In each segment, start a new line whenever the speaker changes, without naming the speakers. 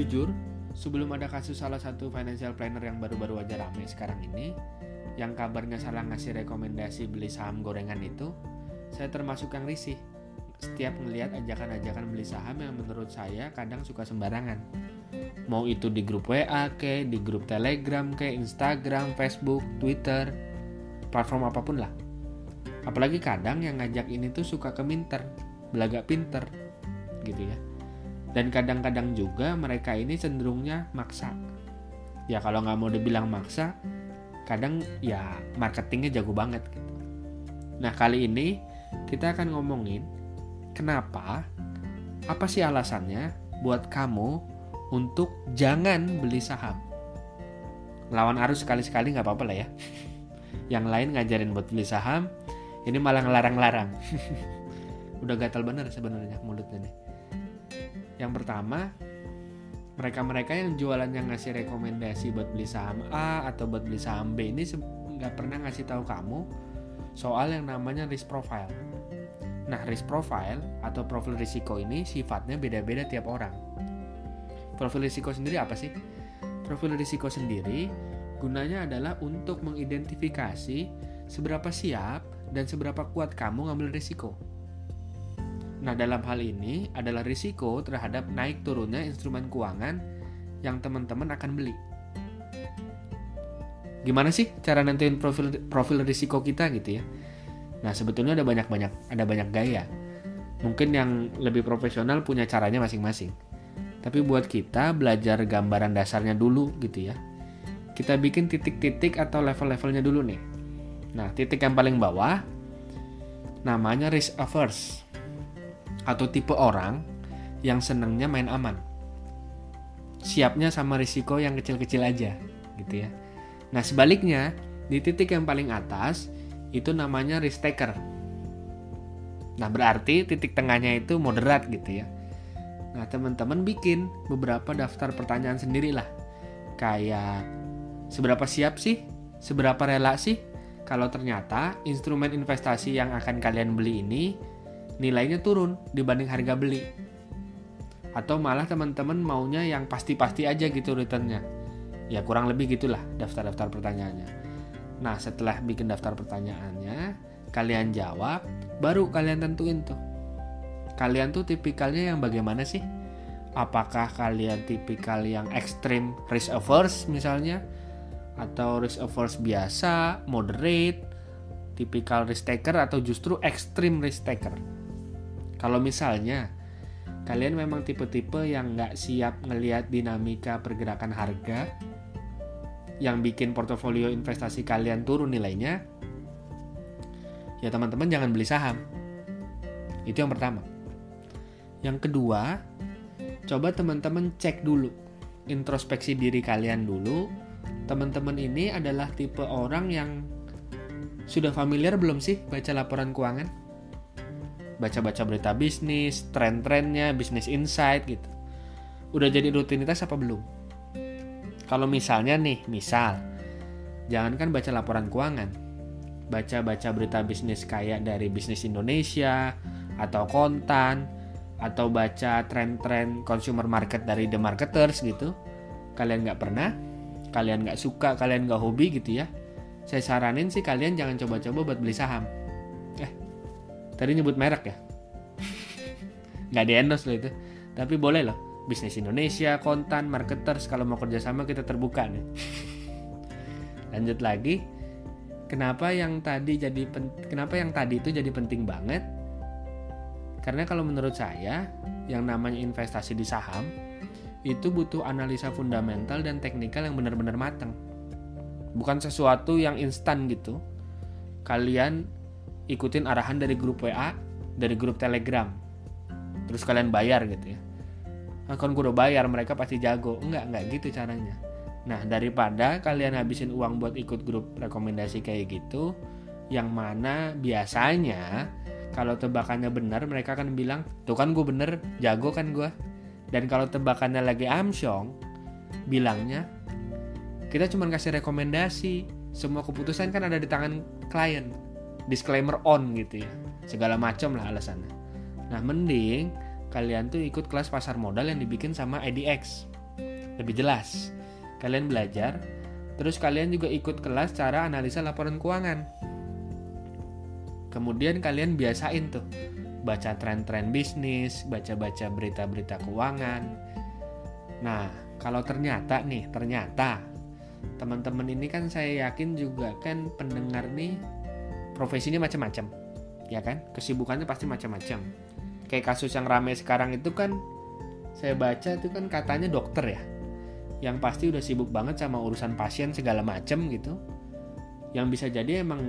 jujur, sebelum ada kasus salah satu financial planner yang baru-baru aja rame sekarang ini, yang kabarnya salah ngasih rekomendasi beli saham gorengan itu, saya termasuk yang risih. Setiap ngelihat ajakan-ajakan beli saham yang menurut saya kadang suka sembarangan. Mau itu di grup WA ke, di grup Telegram ke, Instagram, Facebook, Twitter, platform apa pun lah. Apalagi kadang yang ngajak ini tuh suka keminter, belaga pinter, gitu ya. Dan kadang-kadang juga mereka ini cenderungnya maksa. Ya kalau nggak mau dibilang maksa, kadang ya marketingnya jago banget gitu. Nah kali ini kita akan ngomongin kenapa, apa sih alasannya buat kamu untuk jangan beli saham. Lawan arus sekali-sekali nggak apa-apa lah ya. Yang lain ngajarin buat beli saham, ini malah ngelarang-larang. Udah gatal bener sebenarnya mulutnya nih. Yang pertama, mereka-mereka yang jualan yang ngasih rekomendasi buat beli saham A atau buat beli saham B ini nggak pernah ngasih tahu kamu soal yang namanya risk profile. Nah, risk profile atau profil risiko ini sifatnya beda-beda tiap orang. Profil risiko sendiri apa sih? Profil risiko sendiri gunanya adalah untuk mengidentifikasi seberapa siap dan seberapa kuat kamu ngambil risiko. Nah, dalam hal ini adalah risiko terhadap naik turunnya instrumen keuangan yang teman-teman akan beli. Gimana sih cara nentuin profil profil risiko kita gitu ya? Nah, sebetulnya ada banyak-banyak ada banyak gaya. Mungkin yang lebih profesional punya caranya masing-masing. Tapi buat kita belajar gambaran dasarnya dulu gitu ya. Kita bikin titik-titik atau level-levelnya dulu nih. Nah, titik yang paling bawah namanya risk averse atau tipe orang yang senangnya main aman. Siapnya sama risiko yang kecil-kecil aja, gitu ya. Nah, sebaliknya, di titik yang paling atas itu namanya risk taker. Nah, berarti titik tengahnya itu moderat gitu ya. Nah, teman-teman bikin beberapa daftar pertanyaan sendirilah. Kayak seberapa siap sih? Seberapa rela sih kalau ternyata instrumen investasi yang akan kalian beli ini nilainya turun dibanding harga beli. Atau malah teman-teman maunya yang pasti-pasti aja gitu returnnya. Ya kurang lebih gitulah daftar-daftar pertanyaannya. Nah setelah bikin daftar pertanyaannya, kalian jawab, baru kalian tentuin tuh. Kalian tuh tipikalnya yang bagaimana sih? Apakah kalian tipikal yang ekstrim risk averse misalnya? Atau risk averse biasa, moderate, tipikal risk taker atau justru ekstrim risk taker? Kalau misalnya kalian memang tipe-tipe yang nggak siap ngelihat dinamika pergerakan harga yang bikin portofolio investasi kalian turun nilainya, ya teman-teman jangan beli saham. Itu yang pertama. Yang kedua, coba teman-teman cek dulu introspeksi diri kalian dulu. Teman-teman ini adalah tipe orang yang sudah familiar belum sih baca laporan keuangan? Baca-baca berita bisnis, tren-trennya, bisnis insight gitu. Udah jadi rutinitas apa belum? Kalau misalnya nih, misal, jangan kan baca laporan keuangan, baca-baca berita bisnis kayak dari bisnis Indonesia, atau kontan, atau baca tren-tren consumer market dari The Marketers gitu. Kalian nggak pernah, kalian nggak suka, kalian nggak hobi gitu ya. Saya saranin sih kalian jangan coba-coba buat beli saham tadi nyebut merek ya? Nggak di endorse loh itu. Tapi boleh loh. Bisnis Indonesia kontan marketers kalau mau kerjasama kita terbuka nih. Lanjut lagi. Kenapa yang tadi jadi pen, kenapa yang tadi itu jadi penting banget? Karena kalau menurut saya yang namanya investasi di saham itu butuh analisa fundamental dan teknikal yang benar-benar matang. Bukan sesuatu yang instan gitu. Kalian ikutin arahan dari grup WA, dari grup Telegram. Terus kalian bayar gitu ya. Nah, kan gue udah bayar, mereka pasti jago. Enggak, enggak gitu caranya. Nah, daripada kalian habisin uang buat ikut grup rekomendasi kayak gitu, yang mana biasanya kalau tebakannya benar, mereka akan bilang, tuh kan gue bener, jago kan gue. Dan kalau tebakannya lagi amsyong, bilangnya, kita cuma kasih rekomendasi, semua keputusan kan ada di tangan klien disclaimer on gitu ya segala macam lah alasannya nah mending kalian tuh ikut kelas pasar modal yang dibikin sama IDX lebih jelas. Kalian belajar, terus kalian juga ikut kelas cara analisa laporan keuangan. Kemudian kalian biasain tuh baca tren-tren bisnis, baca-baca berita-berita keuangan. Nah, kalau ternyata nih, ternyata teman-teman ini kan saya yakin juga kan pendengar nih profesinya macam-macam. Ya kan? Kesibukannya pasti macam-macam. Kayak kasus yang ramai sekarang itu kan saya baca itu kan katanya dokter ya. Yang pasti udah sibuk banget sama urusan pasien segala macam gitu. Yang bisa jadi emang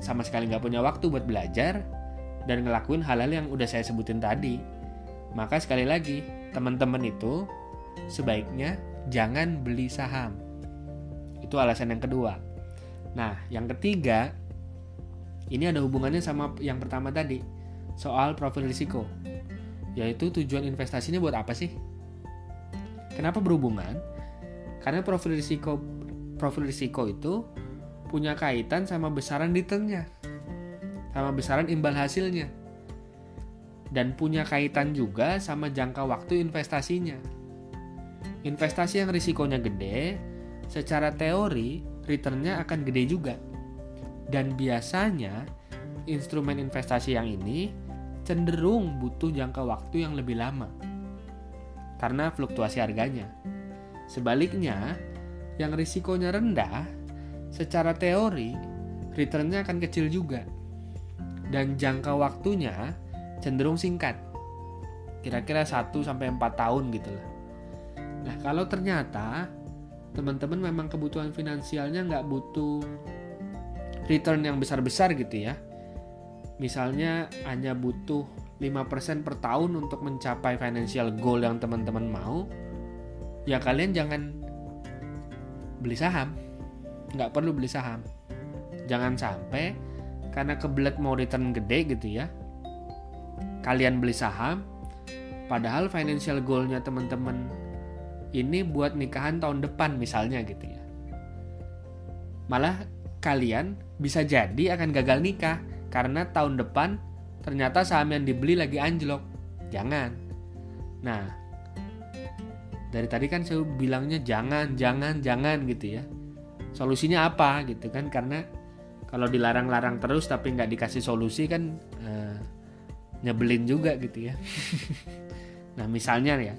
sama sekali nggak punya waktu buat belajar dan ngelakuin hal-hal yang udah saya sebutin tadi. Maka sekali lagi, teman-teman itu sebaiknya jangan beli saham. Itu alasan yang kedua. Nah, yang ketiga, ini ada hubungannya sama yang pertama tadi, soal profil risiko. Yaitu tujuan investasinya buat apa sih? Kenapa berhubungan? Karena profil risiko profil risiko itu punya kaitan sama besaran returnnya sama besaran imbal hasilnya dan punya kaitan juga sama jangka waktu investasinya investasi yang risikonya gede secara teori returnnya akan gede juga dan biasanya instrumen investasi yang ini cenderung butuh jangka waktu yang lebih lama karena fluktuasi harganya. Sebaliknya yang risikonya rendah secara teori returnnya akan kecil juga. Dan jangka waktunya cenderung singkat. Kira-kira 1 sampai 4 tahun gitu lah. Nah kalau ternyata teman-teman memang kebutuhan finansialnya nggak butuh return yang besar-besar gitu ya. Misalnya hanya butuh 5% per tahun untuk mencapai financial goal yang teman-teman mau ya kalian jangan beli saham. Nggak perlu beli saham. Jangan sampai karena kebelet mau return gede gitu ya kalian beli saham padahal financial goalnya teman-teman ini buat nikahan tahun depan misalnya gitu ya. Malah kalian bisa jadi akan gagal nikah karena tahun depan ternyata saham yang dibeli lagi anjlok. Jangan. Nah dari tadi kan saya bilangnya jangan jangan jangan gitu ya. Solusinya apa gitu kan? Karena kalau dilarang-larang terus tapi nggak dikasih solusi kan uh, nyebelin juga gitu ya. Nah misalnya ya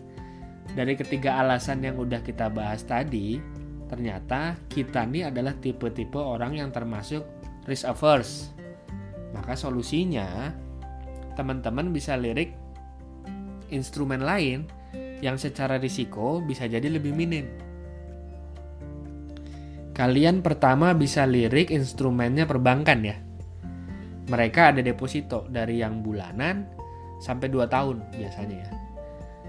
dari ketiga alasan yang udah kita bahas tadi ternyata kita nih adalah tipe-tipe orang yang termasuk risk averse maka solusinya teman-teman bisa lirik instrumen lain yang secara risiko bisa jadi lebih minim Kalian pertama bisa lirik instrumennya perbankan ya. Mereka ada deposito dari yang bulanan sampai 2 tahun biasanya ya.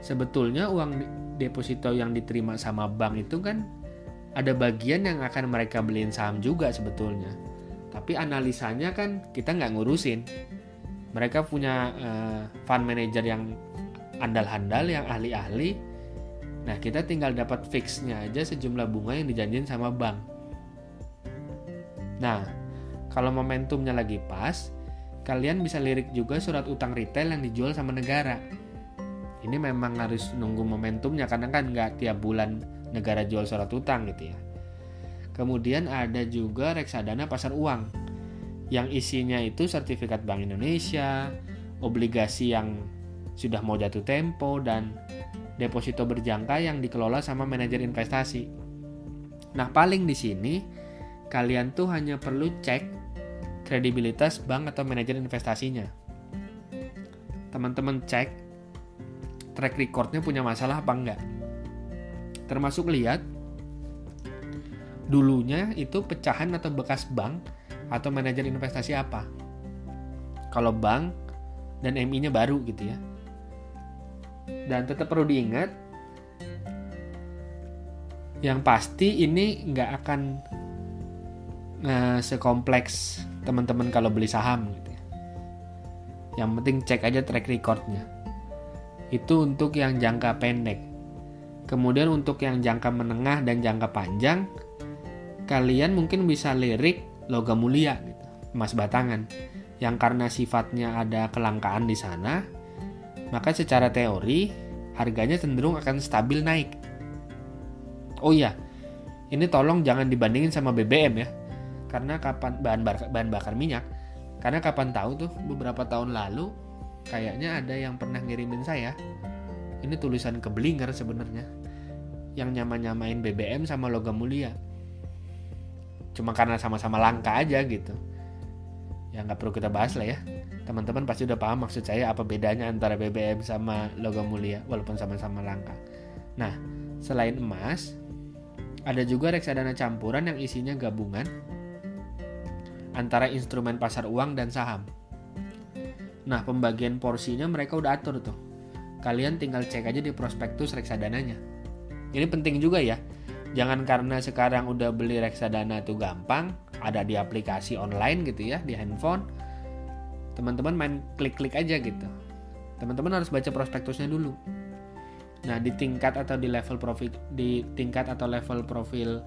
Sebetulnya uang deposito yang diterima sama bank itu kan ada bagian yang akan mereka beliin saham juga sebetulnya. Tapi analisanya kan kita nggak ngurusin. Mereka punya uh, fund manager yang andal-andal, yang ahli-ahli. Nah kita tinggal dapat fixnya aja sejumlah bunga yang dijanjin sama bank. Nah, kalau momentumnya lagi pas, kalian bisa lirik juga surat utang retail yang dijual sama negara. Ini memang harus nunggu momentumnya karena kan nggak tiap bulan negara jual surat utang gitu ya. Kemudian ada juga reksadana pasar uang yang isinya itu sertifikat Bank Indonesia, obligasi yang sudah mau jatuh tempo dan deposito berjangka yang dikelola sama manajer investasi. Nah, paling di sini kalian tuh hanya perlu cek kredibilitas bank atau manajer investasinya. Teman-teman cek track recordnya punya masalah apa enggak. Termasuk lihat dulunya itu pecahan atau bekas bank atau manajer investasi apa. Kalau bank dan MI-nya baru gitu ya. Dan tetap perlu diingat yang pasti ini nggak akan uh, sekompleks teman-teman kalau beli saham gitu ya. Yang penting cek aja track recordnya. Itu untuk yang jangka pendek. Kemudian untuk yang jangka menengah dan jangka panjang, kalian mungkin bisa lirik logam mulia gitu, emas batangan. Yang karena sifatnya ada kelangkaan di sana, maka secara teori harganya cenderung akan stabil naik. Oh iya, ini tolong jangan dibandingin sama BBM ya. Karena kapan bahan bakar, bahan bakar minyak. Karena kapan tahu tuh beberapa tahun lalu kayaknya ada yang pernah ngirimin saya. Ini tulisan keblinger sebenarnya. Yang nyama-nyamain BBM sama logam mulia. Cuma karena sama-sama langka aja gitu. Ya nggak perlu kita bahas lah ya. Teman-teman pasti udah paham maksud saya apa bedanya antara BBM sama logam mulia walaupun sama-sama langka. Nah, selain emas, ada juga reksadana campuran yang isinya gabungan antara instrumen pasar uang dan saham. Nah, pembagian porsinya mereka udah atur tuh. Kalian tinggal cek aja di prospektus reksadananya. Ini penting juga ya. Jangan karena sekarang udah beli reksadana tuh gampang, ada di aplikasi online gitu ya, di handphone. Teman-teman main klik-klik aja gitu. Teman-teman harus baca prospektusnya dulu. Nah, di tingkat atau di level profil di tingkat atau level profil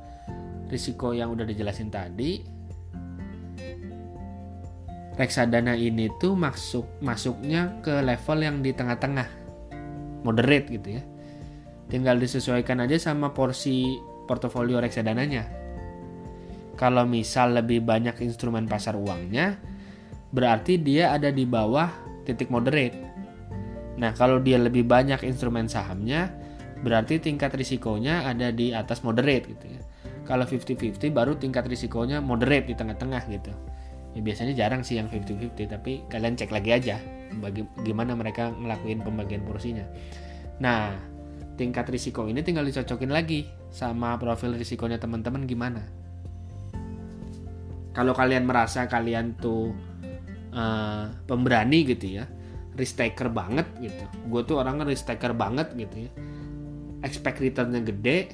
risiko yang udah dijelasin tadi, reksadana ini tuh masuk masuknya ke level yang di tengah-tengah, moderate gitu ya. Tinggal disesuaikan aja sama porsi portofolio reksadananya. Kalau misal lebih banyak instrumen pasar uangnya, berarti dia ada di bawah titik moderate. Nah, kalau dia lebih banyak instrumen sahamnya, berarti tingkat risikonya ada di atas moderate gitu ya. Kalau 50-50 baru tingkat risikonya moderate di tengah-tengah gitu. Ya biasanya jarang sih yang 50-50, tapi kalian cek lagi aja bagi, gimana mereka ngelakuin pembagian porsinya. Nah, tingkat risiko ini tinggal dicocokin lagi sama profil risikonya teman-teman gimana. Kalau kalian merasa kalian tuh uh, pemberani gitu ya, risk taker banget gitu. Gue tuh orangnya risk taker banget gitu ya. Expect returnnya gede,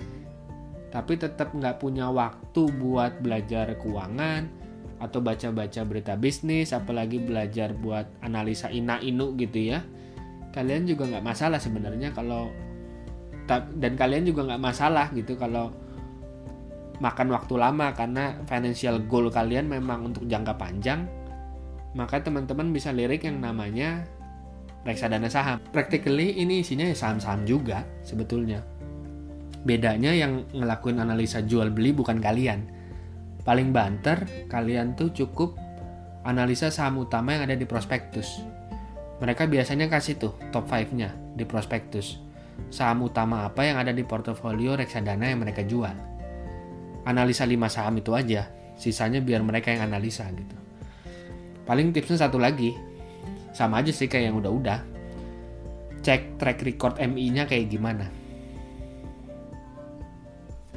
tapi tetap nggak punya waktu buat belajar keuangan atau baca-baca berita bisnis, apalagi belajar buat analisa ina inu gitu ya. Kalian juga nggak masalah sebenarnya kalau dan kalian juga nggak masalah gitu kalau makan waktu lama karena financial goal kalian memang untuk jangka panjang maka teman-teman bisa lirik yang namanya reksadana saham. Practically ini isinya ya saham-saham juga sebetulnya. Bedanya yang ngelakuin analisa jual beli bukan kalian. Paling banter kalian tuh cukup analisa saham utama yang ada di prospektus. Mereka biasanya kasih tuh top 5 nya di prospektus saham utama apa yang ada di portofolio reksadana yang mereka jual. Analisa 5 saham itu aja, sisanya biar mereka yang analisa gitu. Paling tipsnya satu lagi, sama aja sih kayak yang udah-udah. Cek track record MI-nya kayak gimana.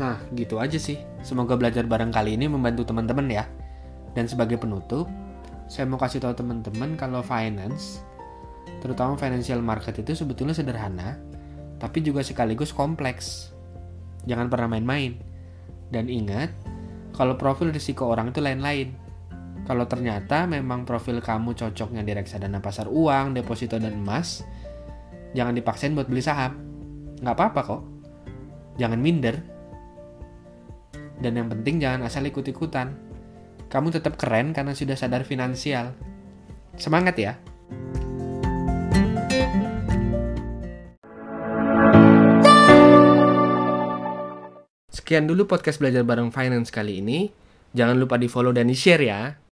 Nah, gitu aja sih. Semoga belajar bareng kali ini membantu teman-teman ya. Dan sebagai penutup, saya mau kasih tahu teman-teman kalau finance, terutama financial market itu sebetulnya sederhana, tapi juga sekaligus kompleks. Jangan pernah main-main. Dan ingat, kalau profil risiko orang itu lain-lain. Kalau ternyata memang profil kamu cocoknya di reksadana pasar uang, deposito, dan emas, jangan dipaksain buat beli saham. Nggak apa-apa kok. Jangan minder. Dan yang penting jangan asal ikut-ikutan. Kamu tetap keren karena sudah sadar finansial. Semangat ya! Sekian dulu podcast belajar bareng finance kali ini. Jangan lupa di follow dan di share ya.